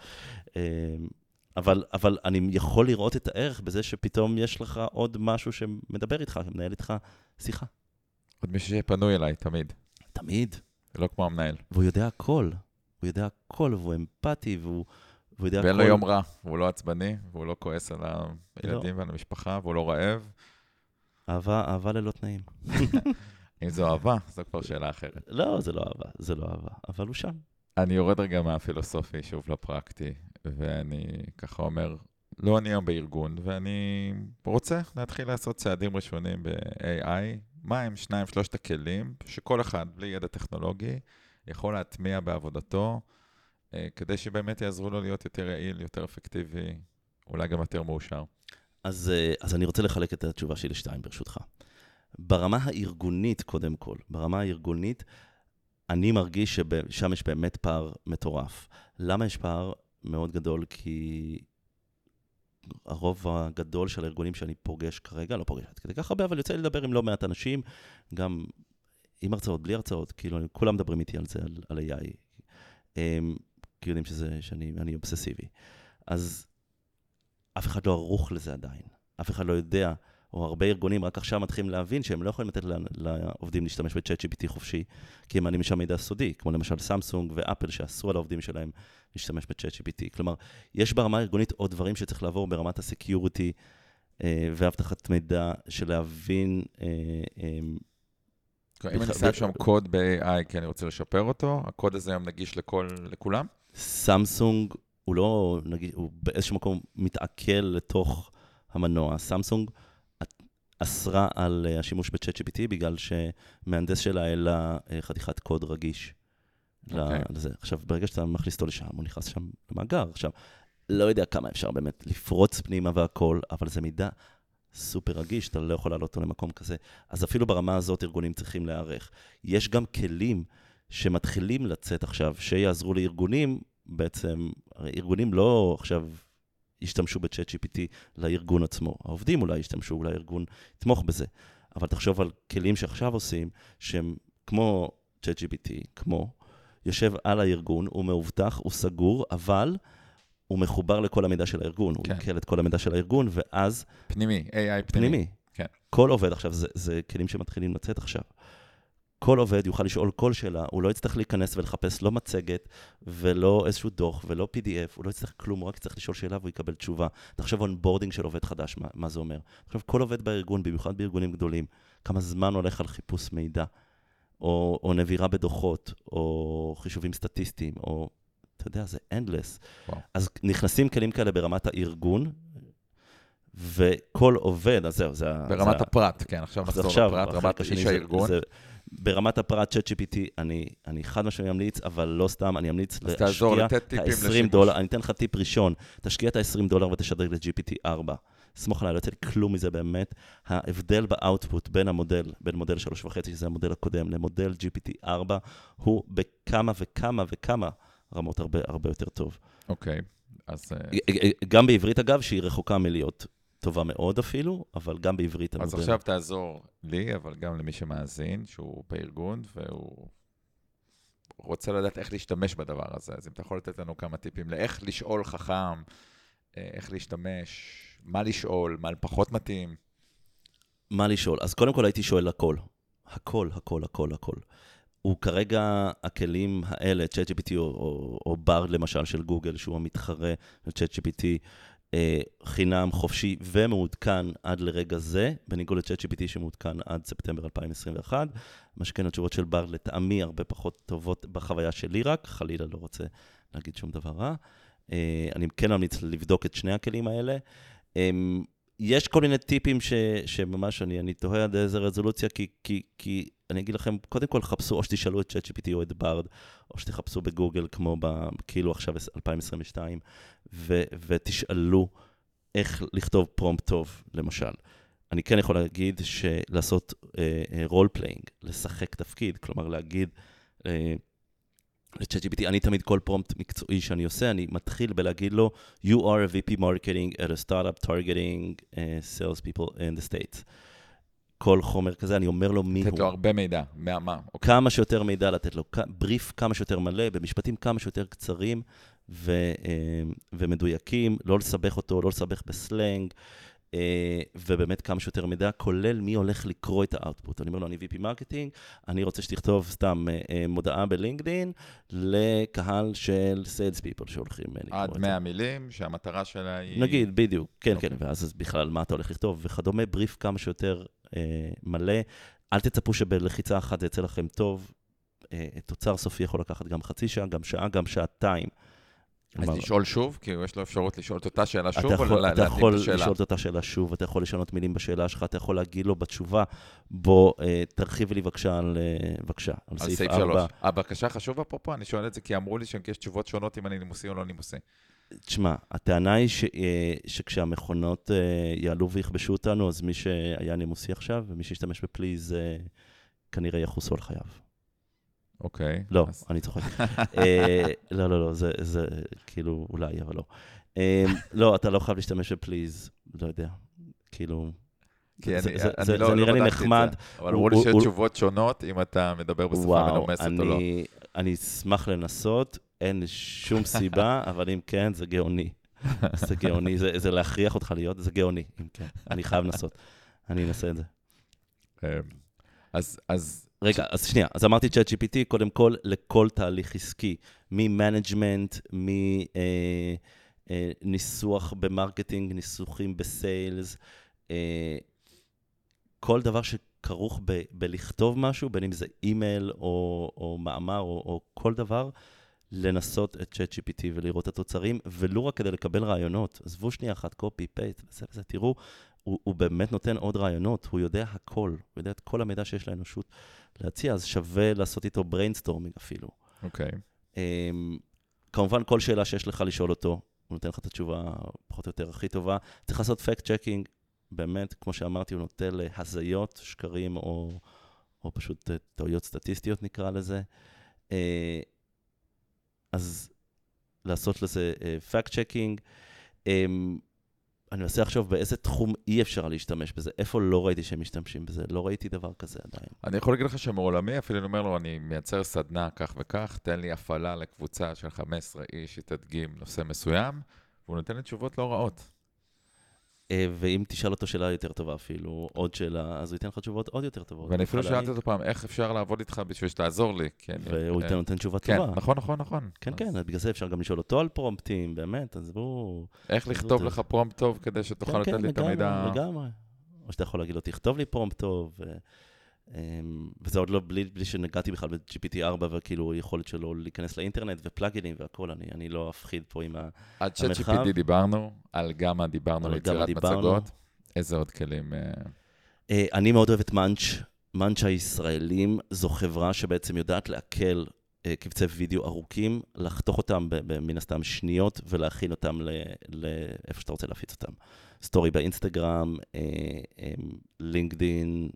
אבל, אבל אני יכול לראות את הערך בזה שפתאום יש לך עוד משהו שמדבר איתך, שמנהל איתך שיחה. עוד מישהו שפנוי אליי, תמיד. תמיד. לא כמו המנהל. והוא יודע הכל. הוא יודע הכל, והוא אמפתי, והוא, והוא יודע הכל. ואין לו יום רע, והוא לא עצבני, והוא לא כועס על הילדים ועל המשפחה, והוא לא רעב. אהבה, אהבה ללא תנאים. אם זו אהבה, זו כבר שאלה אחרת. לא, זה לא אהבה, זה לא אהבה, אבל הוא שם. אני יורד רגע מהפילוסופי, שוב לפרקטי, ואני ככה אומר, לא אני היום בארגון, ואני רוצה להתחיל לעשות צעדים ראשונים ב-AI. מה הם שניים, שלושת הכלים שכל אחד, בלי ידע טכנולוגי, יכול להטמיע בעבודתו, אה, כדי שבאמת יעזרו לו להיות יותר יעיל, יותר אפקטיבי, אולי גם יותר מאושר. אז, אה, אז אני רוצה לחלק את התשובה שלי לשתיים, ברשותך. ברמה הארגונית, קודם כל, ברמה הארגונית, אני מרגיש ששם יש באמת פער מטורף. למה יש פער מאוד גדול? כי הרוב הגדול של הארגונים שאני פוגש כרגע, לא פוגש עד כדי כך הרבה, אבל יוצא לי לדבר עם לא מעט אנשים, גם עם הרצאות, בלי הרצאות, כאילו, כולם מדברים איתי על זה, על, על AI. הם, כי יודעים שזה, שאני אני אובססיבי. אז אף אחד לא ערוך לזה עדיין. אף אחד לא יודע, או הרבה ארגונים רק עכשיו מתחילים להבין שהם לא יכולים לתת לעובדים להשתמש ב-chat GPT חופשי, כי הם מעלים משם מידע סודי, כמו למשל סמסונג ואפל שאסרו על העובדים שלהם להשתמש ב-chat GPT. כלומר, יש ברמה הארגונית עוד דברים שצריך לעבור ברמת ה security אה, ואבטחת מידע, של להבין... אה, אה, אם אני שם שם קוד ב-AI כי אני רוצה לשפר אותו, הקוד הזה היום נגיש לכל, לכולם? סמסונג הוא לא, נגיד, הוא באיזשהו מקום מתעכל לתוך המנוע. סמסונג אסרה על אה, השימוש ב-chat GPT בגלל שמהנדס שלה העלה אה, חתיכת קוד רגיש. Okay. אוקיי. לזה. עכשיו, ברגע שאתה מכניס אותו לשם, הוא נכנס שם למאגר. עכשיו, לא יודע כמה אפשר באמת לפרוץ פנימה והכול, אבל זה מידע סופר רגיש, אתה לא יכול לעלות אותו למקום כזה. אז אפילו ברמה הזאת ארגונים צריכים להיערך. יש גם כלים שמתחילים לצאת עכשיו, שיעזרו לארגונים, בעצם, הרי ארגונים לא עכשיו ישתמשו ב-chat GPT לארגון עצמו. העובדים אולי ישתמשו, אולי הארגון יתמוך בזה. אבל תחשוב על כלים שעכשיו עושים, שהם כמו chat GPT, כמו, יושב על הארגון, הוא מאובטח, הוא סגור, אבל הוא מחובר לכל המידע של הארגון. כן. הוא עיכל את כל המידע של הארגון, ואז... פנימי, AI פנימי. פנימי. כן. כל עובד עכשיו, זה, זה כלים שמתחילים לצאת עכשיו. כל עובד יוכל לשאול כל שאלה, הוא לא יצטרך להיכנס ולחפש לא מצגת ולא איזשהו דוח ולא PDF, הוא לא יצטרך כלום, הוא רק יצטרך לשאול שאלה והוא יקבל תשובה. תחשוב onboarding של עובד חדש, מה, מה זה אומר. עכשיו, כל עובד בארגון, במיוחד בארגונים גדולים, כמה זמן הולך על חיפוש מידע, או, או נבירה בדוחות, או חישובים סטטיסטיים, או, אתה יודע, זה endless. וואו. אז נכנסים כלים כאלה ברמת הארגון, וכל עובד, אז זהו, זה. ברמת זה הפרט, כן, עכשיו נחזור לפרט, רמת איש הארגון. זה- ברמת הפרט, ChatGPT, אני, אני חד משמעית אמליץ, אבל לא סתם, אני אמליץ להשקיע את ה-20 לשימוש. דולר, אני אתן לך טיפ ראשון, תשקיע את ה-20 דולר ותשדרג ל-GPT 4. סמוך עליי, לא יוצא לי כלום מזה באמת. ההבדל באאוטפוט בין המודל, בין מודל 3.5, שזה המודל הקודם, למודל GPT 4, הוא בכמה וכמה וכמה רמות הרבה הרבה יותר טוב. אוקיי, אז אה, גם בעברית, אגב, שהיא רחוקה מלהיות טובה מאוד אפילו, אבל גם בעברית אז המודל. עכשיו תעזור לי, אבל גם למי שמאזין, שהוא בארגון, והוא רוצה לדעת איך להשתמש בדבר הזה. אז אם אתה יכול לתת לנו כמה טיפים לאיך לשאול חכם, אה, איך להשתמש, מה לשאול, מה פחות מתאים. מה לשאול? אז קודם כל הייתי שואל הכל. הכל, הכל, הכל, הכל. הוא כרגע, הכלים האלה, ChatGPT או, או, או בר למשל של גוגל, שהוא המתחרה ל-ChatGPT, אה, חינם, חופשי ומעודכן עד לרגע זה, בניגוד ל-ChatGPT שמעודכן עד ספטמבר 2021. מה שכן, התשובות של בר לטעמי הרבה פחות טובות בחוויה שלי רק, חלילה לא רוצה להגיד שום דבר רע. אה, אני כן ממליץ לבדוק את שני הכלים האלה. יש כל מיני טיפים ש, שממש אני, אני תוהה עד איזה רזולוציה, כי, כי, כי אני אגיד לכם, קודם כל חפשו, או שתשאלו את ChatGPT או את Bard, או שתחפשו בגוגל, כמו ב, כאילו עכשיו 2022, ו, ותשאלו איך לכתוב prompt טוב, למשל. אני כן יכול להגיד שלעשות role uh, playing, לשחק תפקיד, כלומר להגיד, uh, ל-ChatGPT, אני תמיד כל prompt מקצועי שאני עושה, אני מתחיל בלהגיד לו, you are a VP marketing at a startup targeting uh, sales people in the states. כל חומר כזה, אני אומר לו מי הוא. לתת לו הרבה מידע, מה, מה, אוקיי. כמה שיותר מידע לתת לו, בריף כמה שיותר מלא, במשפטים כמה שיותר קצרים ו, אה, ומדויקים, לא לסבך אותו, לא לסבך בסלנג, ובאמת כמה שיותר מידע, כולל מי הולך לקרוא את ה output. אני אומר לו, אני VP marketing, אני רוצה שתכתוב סתם אה, מודעה בלינקדין לקהל של סיילס פיפול שהולכים לקרוא את זה. עד 100 מילים, שהמטרה שלה היא... נגיד, בדיוק, כן, okay. כן, אוקיי. ואז בכלל מה אתה הולך לכתוב וכדומה, בריף כמה שיותר אה, מלא. אל תצפו שבלחיצה אחת זה יצא לכם טוב. אה, תוצר סופי יכול לקחת גם חצי שעה, גם שעה, גם שעתיים. אז לשאול שוב? כי יש לו אפשרות לשאול את אותה שאלה שוב, או להתאים את השאלה? אתה יכול לשאול את אותה שאלה שוב, אתה יכול לשנות מילים בשאלה שלך, אתה יכול להגיד לו בתשובה, בוא, אה, תרחיבי לי בבקשה על, אה, בבקשה, על סעיף 4. הבקשה חשוב אפרופו, אני שואל את זה כי אמרו לי שיש תשובות שונות אם אני נימוסי או לא נימוסי. תשמע, הטענה היא ש, אה, שכשהמכונות אה, יעלו ויכבשו אותנו, אז מי שהיה נימוסי עכשיו, ומי שישתמש בפליז, אה, כנראה יחוסו על חייו. אוקיי. לא. אני צוחק. לא, לא, לא, זה, זה כאילו, אולי, אבל לא. לא, אתה לא חייב להשתמש בפליז, לא יודע, כאילו... כי זה, אני, זה, אני זה, לא, זה לא נראה לי נחמד. אבל אמרו לי שיש תשובות שונות אם אתה מדבר בשפה מנומסת או לא. אני אשמח לנסות, אין שום סיבה, אבל אם כן, זה גאוני. זה גאוני, זה, זה להכריח אותך להיות, זה גאוני, אם כן. אני חייב לנסות. אני אנסה את זה. אז, אז... רגע, אז שנייה, אז אמרתי ChatGPT, קודם כל, לכל תהליך עסקי, מ management, מניסוח אה, ב marketing, ניסוחים ב sales, אה, כל דבר שכרוך ב, בלכתוב משהו, בין אם זה אימייל או, או מאמר או, או כל דבר, לנסות את ChatGPT ולראות את התוצרים, ולו רק כדי לקבל רעיונות. עזבו שנייה אחת, copy, paste, וזה וזה, תראו, הוא, הוא באמת נותן עוד רעיונות, הוא יודע הכל, הוא יודע את כל המידע שיש לאנושות להציע, אז שווה לעשות איתו brainstorming אפילו. אוקיי. Okay. Um, כמובן, כל שאלה שיש לך לשאול אותו, הוא נותן לך את התשובה פחות או יותר הכי טובה. צריך לעשות fact checking, באמת, כמו שאמרתי, הוא נוטה להזיות, שקרים או, או פשוט טעויות סטטיסטיות נקרא לזה. Uh, אז לעשות לזה fact uh, checking. Um, אני מנסה לחשוב באיזה תחום אי אפשר להשתמש בזה, איפה לא ראיתי שהם משתמשים בזה, לא ראיתי דבר כזה עדיין. אני יכול להגיד לך שמעולמי, אפילו אני אומר לו, אני מייצר סדנה כך וכך, תן לי הפעלה לקבוצה של 15 איש שתדגים נושא מסוים, והוא נותן לי תשובות לא רעות. אה, ואם תשאל אותו שאלה יותר טובה אפילו, עוד שאלה, אז הוא ייתן לך תשובות עוד יותר טובות. ואני אפילו שאלתי אותו פעם, איך אפשר לעבוד איתך בשביל שתעזור לי? והוא ייתן נותן תשובה כן, טובה. נכון, נכון, נכון. כן, כן, בגלל זה אפשר גם לשאול אותו על פרומפטים, באמת, אז בואו... איך לכתוב לך פרומפט טוב כדי שתוכל כן, לתת כן, לי את המידע... כן, לגמרי, לגמרי. או שאתה יכול להגיד לו, תכתוב לי פרומפט טוב. אמ, וזה עוד לא בלי, בלי שנגעתי בכלל ב-GPT4 וכאילו יכולת שלו להיכנס לאינטרנט ופלאגינים והכל, אני, אני לא אפחיד פה עם המרחב. עד ש-GPT דיברנו, על גמא דיברנו על יצירת מצגות. איזה עוד כלים? אה? אה, אני מאוד אוהב את מאנץ'. מאנץ' הישראלים זו חברה שבעצם יודעת לעכל קבצי וידאו ארוכים, לחתוך אותם מן הסתם שניות ולהכין אותם לאיפה שאתה רוצה להפיץ אותם. סטורי באינסטגרם, לינקדין,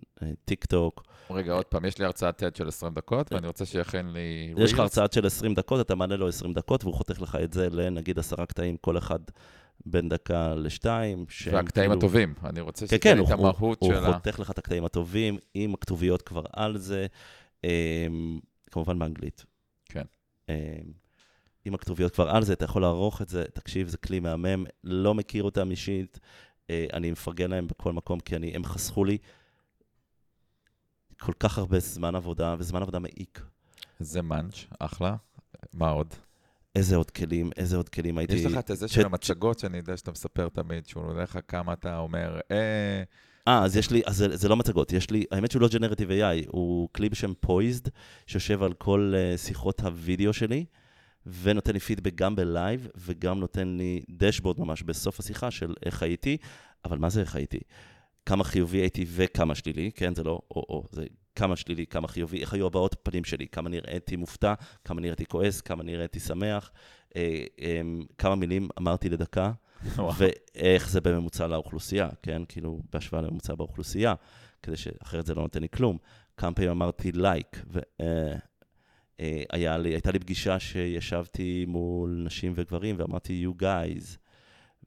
טיק טוק. רגע, עוד פעם, יש לי הרצאת TED של 20 דקות, ואני רוצה שיכין לי... יש לך הרצאת של 20 דקות, אתה מעלה לו 20 דקות, והוא חותך לך את זה לנגיד עשרה קטעים, כל אחד בין דקה לשתיים. והקטעים כאילו... הטובים, אני רוצה כן, שתהיה כן, את המהות של ה... הוא חותך לך את הקטעים הטובים, עם הכתוביות כבר על זה, כמובן באנגלית. אמ, עם הכתוביות כבר על זה, אתה יכול לערוך את זה, תקשיב, זה כלי מהמם, לא מכיר אותם אישית, אה, אני מפרגן להם בכל מקום, כי אני, הם חסכו לי כל כך הרבה זמן עבודה, וזמן עבודה מעיק. זה מאנץ', אחלה. מה עוד? איזה עוד כלים, איזה עוד כלים הייתי... יש לך את זה של המצגות, שאני יודע שאתה מספר תמיד, שהוא נותן לך כמה אתה אומר, אה... אה, אז יש לי, אז זה, זה לא מצגות, יש לי, האמת שהוא לא ג'נרטיב AI, הוא כלי בשם פויזד, שיושב על כל uh, שיחות הוידאו שלי, ונותן לי פידבק גם בלייב, וגם נותן לי דשבורד ממש בסוף השיחה של איך הייתי, אבל מה זה איך הייתי? כמה חיובי הייתי וכמה שלילי, כן? זה לא או-או, זה כמה שלילי, כמה חיובי, איך היו הבעות פנים שלי, כמה נראיתי מופתע, כמה נראיתי כועס, כמה נראיתי שמח, אה, אה, כמה מילים אמרתי לדקה, ואיך זה בממוצע לאוכלוסייה, כן? כאילו, בהשוואה לממוצע באוכלוסייה, כדי שאחרת זה לא נותן לי כלום. כמה פעמים אמרתי like, ו... אה, אה, לי, לי פגישה שישבתי מול נשים וגברים ואמרתי, you guys.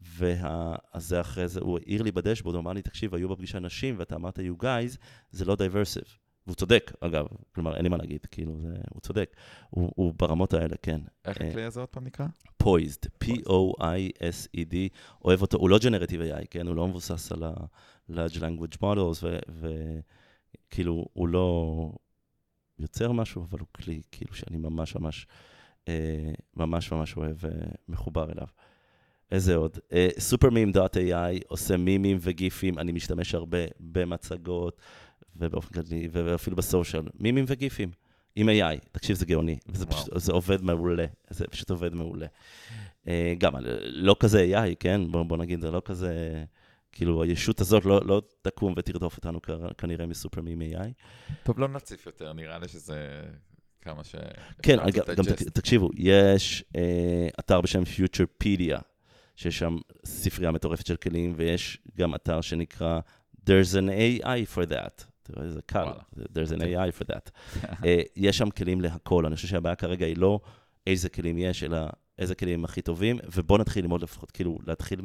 ואז זה אחרי זה, הוא העיר לי ב dashboard, הוא אמר לי, תקשיב, היו בפגישה נשים ואתה אמרת you guys, זה לא diversive. והוא צודק, אגב, כלומר, אין לי מה להגיד, כאילו, זה, הוא צודק. הוא, הוא ברמות האלה, כן. איך הכלי הזה עוד פעם נקרא? Poised, P-O-I-S-E-D, אוהב אותו, הוא לא ג'נרטיב AI, כן? הוא לא מבוסס על ה-Large Language Models, וכאילו, הוא לא יוצר משהו, אבל הוא כלי, כאילו, שאני ממש ממש, אה, ממש ממש אוהב ומחובר אליו. איזה עוד? סופרמים.ai עושה מימים וגיפים, אני משתמש הרבה במצגות ובאופן כללי, ואפילו בסושיאל, מימים וגיפים. עם AI, תקשיב, זה גאוני, וזה פשוט, זה עובד מעולה, זה פשוט עובד מעולה. אה, גם, לא כזה AI, כן? בוא, בוא נגיד, זה לא כזה, כאילו, הישות הזאת לא, לא תקום ותרדוף אותנו כנראה מסופרמים AI. טוב, לא נציף יותר, נראה לי שזה כמה ש... כן, גם תקשיבו, יש אה, אתר בשם Futurepedia, שיש שם ספרייה מטורפת של כלים, ויש גם אתר שנקרא There's an AI for that. איזה קל, there's an AI for that. uh, יש שם כלים להכל, אני חושב שהבעיה כרגע היא לא איזה כלים יש, אלא איזה כלים הם הכי טובים, ובואו נתחיל ללמוד לפחות, כאילו, להתחיל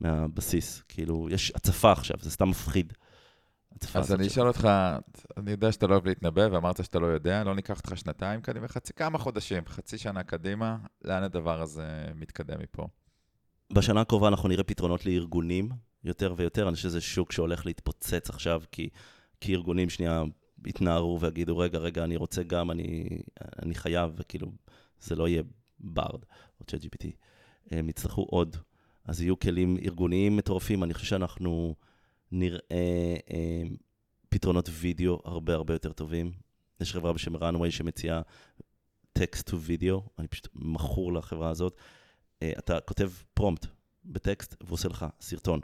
מהבסיס. כאילו, יש הצפה עכשיו, זה סתם מפחיד. אז אני אשאל אותך, אני יודע שאתה לא אוהב להתנבא, ואמרת שאתה לא יודע, לא ניקח אותך שנתיים קדימה, חצי, כמה חודשים, חצי שנה קדימה, לאן הדבר הזה מתקדם מפה? בשנה הקרובה אנחנו נראה פתרונות לארגונים יותר ויותר, אני חושב שזה שוק שהולך להתפוצץ עכשיו, כי כי ארגונים שנייה יתנערו ויגידו, רגע, רגע, אני רוצה גם, אני, אני חייב, וכאילו, זה לא יהיה Bard או ChatGPT. הם יצטרכו עוד. אז יהיו כלים ארגוניים מטורפים. אני חושב שאנחנו נראה אה, פתרונות וידאו הרבה הרבה יותר טובים. יש חברה בשם runway שמציעה text to video, אני פשוט מכור לחברה הזאת. אה, אתה כותב prompt בטקסט, והוא עושה לך סרטון.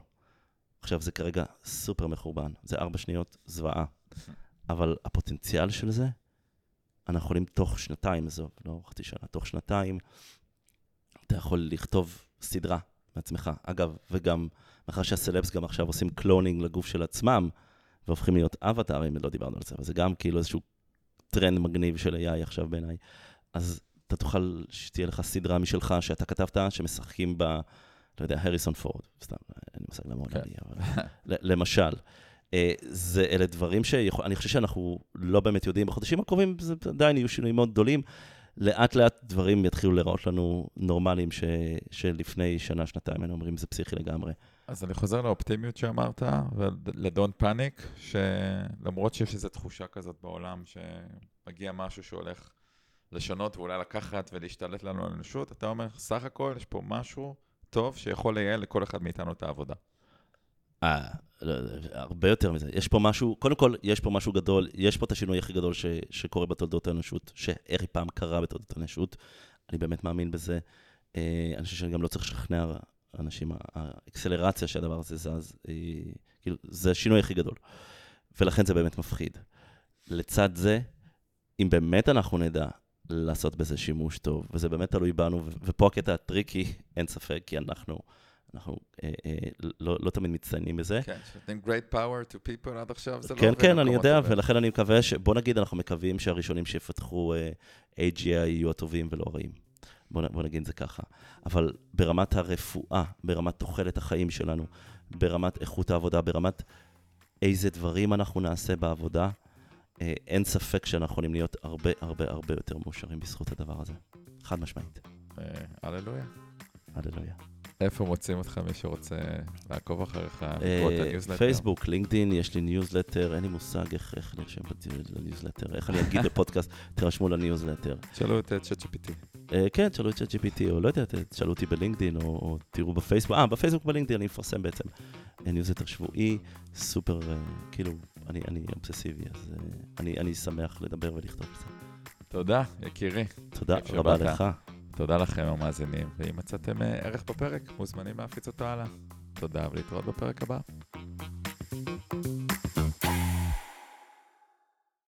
עכשיו, זה כרגע סופר מחורבן, זה ארבע שניות זוועה, אבל הפוטנציאל של זה, אנחנו יכולים תוך שנתיים, עזוב, לא חצי שנה, תוך שנתיים, אתה יכול לכתוב סדרה מעצמך. אגב, וגם, מאחר שהסלבס גם עכשיו עושים cloning לגוף של עצמם, והופכים להיות אבטארים, לא דיברנו על זה, אבל זה גם כאילו איזשהו טרנד מגניב של AI עכשיו בעיניי. אז אתה תוכל שתהיה לך סדרה משלך שאתה כתבת, שמשחקים בה... לא יודע, הריסון פורד, סתם, אין לי מושג למה עונה לי, אבל למשל. אה, זה, אלה דברים שאני חושב שאנחנו לא באמת יודעים. בחודשים הקרובים זה עדיין יהיו שינויים מאוד גדולים. לאט לאט דברים יתחילו להיראות לנו נורמליים, ש, שלפני שנה, שנתיים היינו אומרים, זה פסיכי לגמרי. אז אני חוזר לאופטימיות שאמרת, ולדון פאניק, שלמרות שיש איזו תחושה כזאת בעולם, שמגיע משהו שהולך לשנות ואולי לקחת ולהשתלט לנו על האנושות, אתה אומר, סך הכל יש פה משהו טוב שיכול לייעל לכל אחד מאיתנו את העבודה. אה, לא, הרבה יותר מזה. יש פה משהו, קודם כל, יש פה משהו גדול, יש פה את השינוי הכי גדול ש, שקורה בתולדות האנושות, שאי פעם קרה בתולדות האנושות. אני באמת מאמין בזה. אה, אני חושב שאני גם לא צריך לשכנע אנשים, האקסלרציה שהדבר הזה זז, אה, כאילו, זה השינוי הכי גדול. ולכן זה באמת מפחיד. לצד זה, אם באמת אנחנו נדע לעשות בזה שימוש טוב, וזה באמת תלוי בנו, ופה הקטע הטריקי, אין ספק, כי אנחנו, אנחנו אה, אה, לא, לא תמיד מצטיינים בזה. כן, שנותנים great power to people עד עכשיו, זה כן, לא... כן, כן, אני יודע, טובים. ולכן אני מקווה ש... בוא נגיד, אנחנו מקווים שהראשונים שיפתחו אה, AGI יהיו הטובים ולא הרעים. בוא, בוא נגיד זה ככה. אבל ברמת הרפואה, ברמת תוחלת החיים שלנו, ברמת איכות העבודה, ברמת איזה דברים אנחנו נעשה בעבודה, אין ספק שאנחנו יכולים להיות הרבה הרבה הרבה יותר מאושרים בזכות הדבר הזה. חד משמעית. אה, הללויה. הללויה. איפה מוצאים אותך מי שרוצה לעקוב אחריך, לקרוא את אה, הניוזלטר? פייסבוק, לינקדאין, יש לי ניוזלטר, אין לי מושג איך נרשם לניוזלטר, איך אני אגיד בפודקאסט, תירשמו לניוזלטר. תשאלו את ChatGPT. כן, תשאלו את ChatGPT, או לא יודע, תשאלו אותי בלינקדאין, או תראו בפייסבוק, אה, בפייסבוק ובלינקדאין אני מפרסם בעצם ניוזלטר שבועי, סופר, כאילו, אני אובססיבי, אז אני שמח לדבר ולכתוב זה. תודה, יקירי. תודה רבה לך. תודה לכם המאזינים, ואם מצאתם אה, ערך בפרק, מוזמנים להפיץ אותו הלאה. תודה ולהתראות בפרק הבא.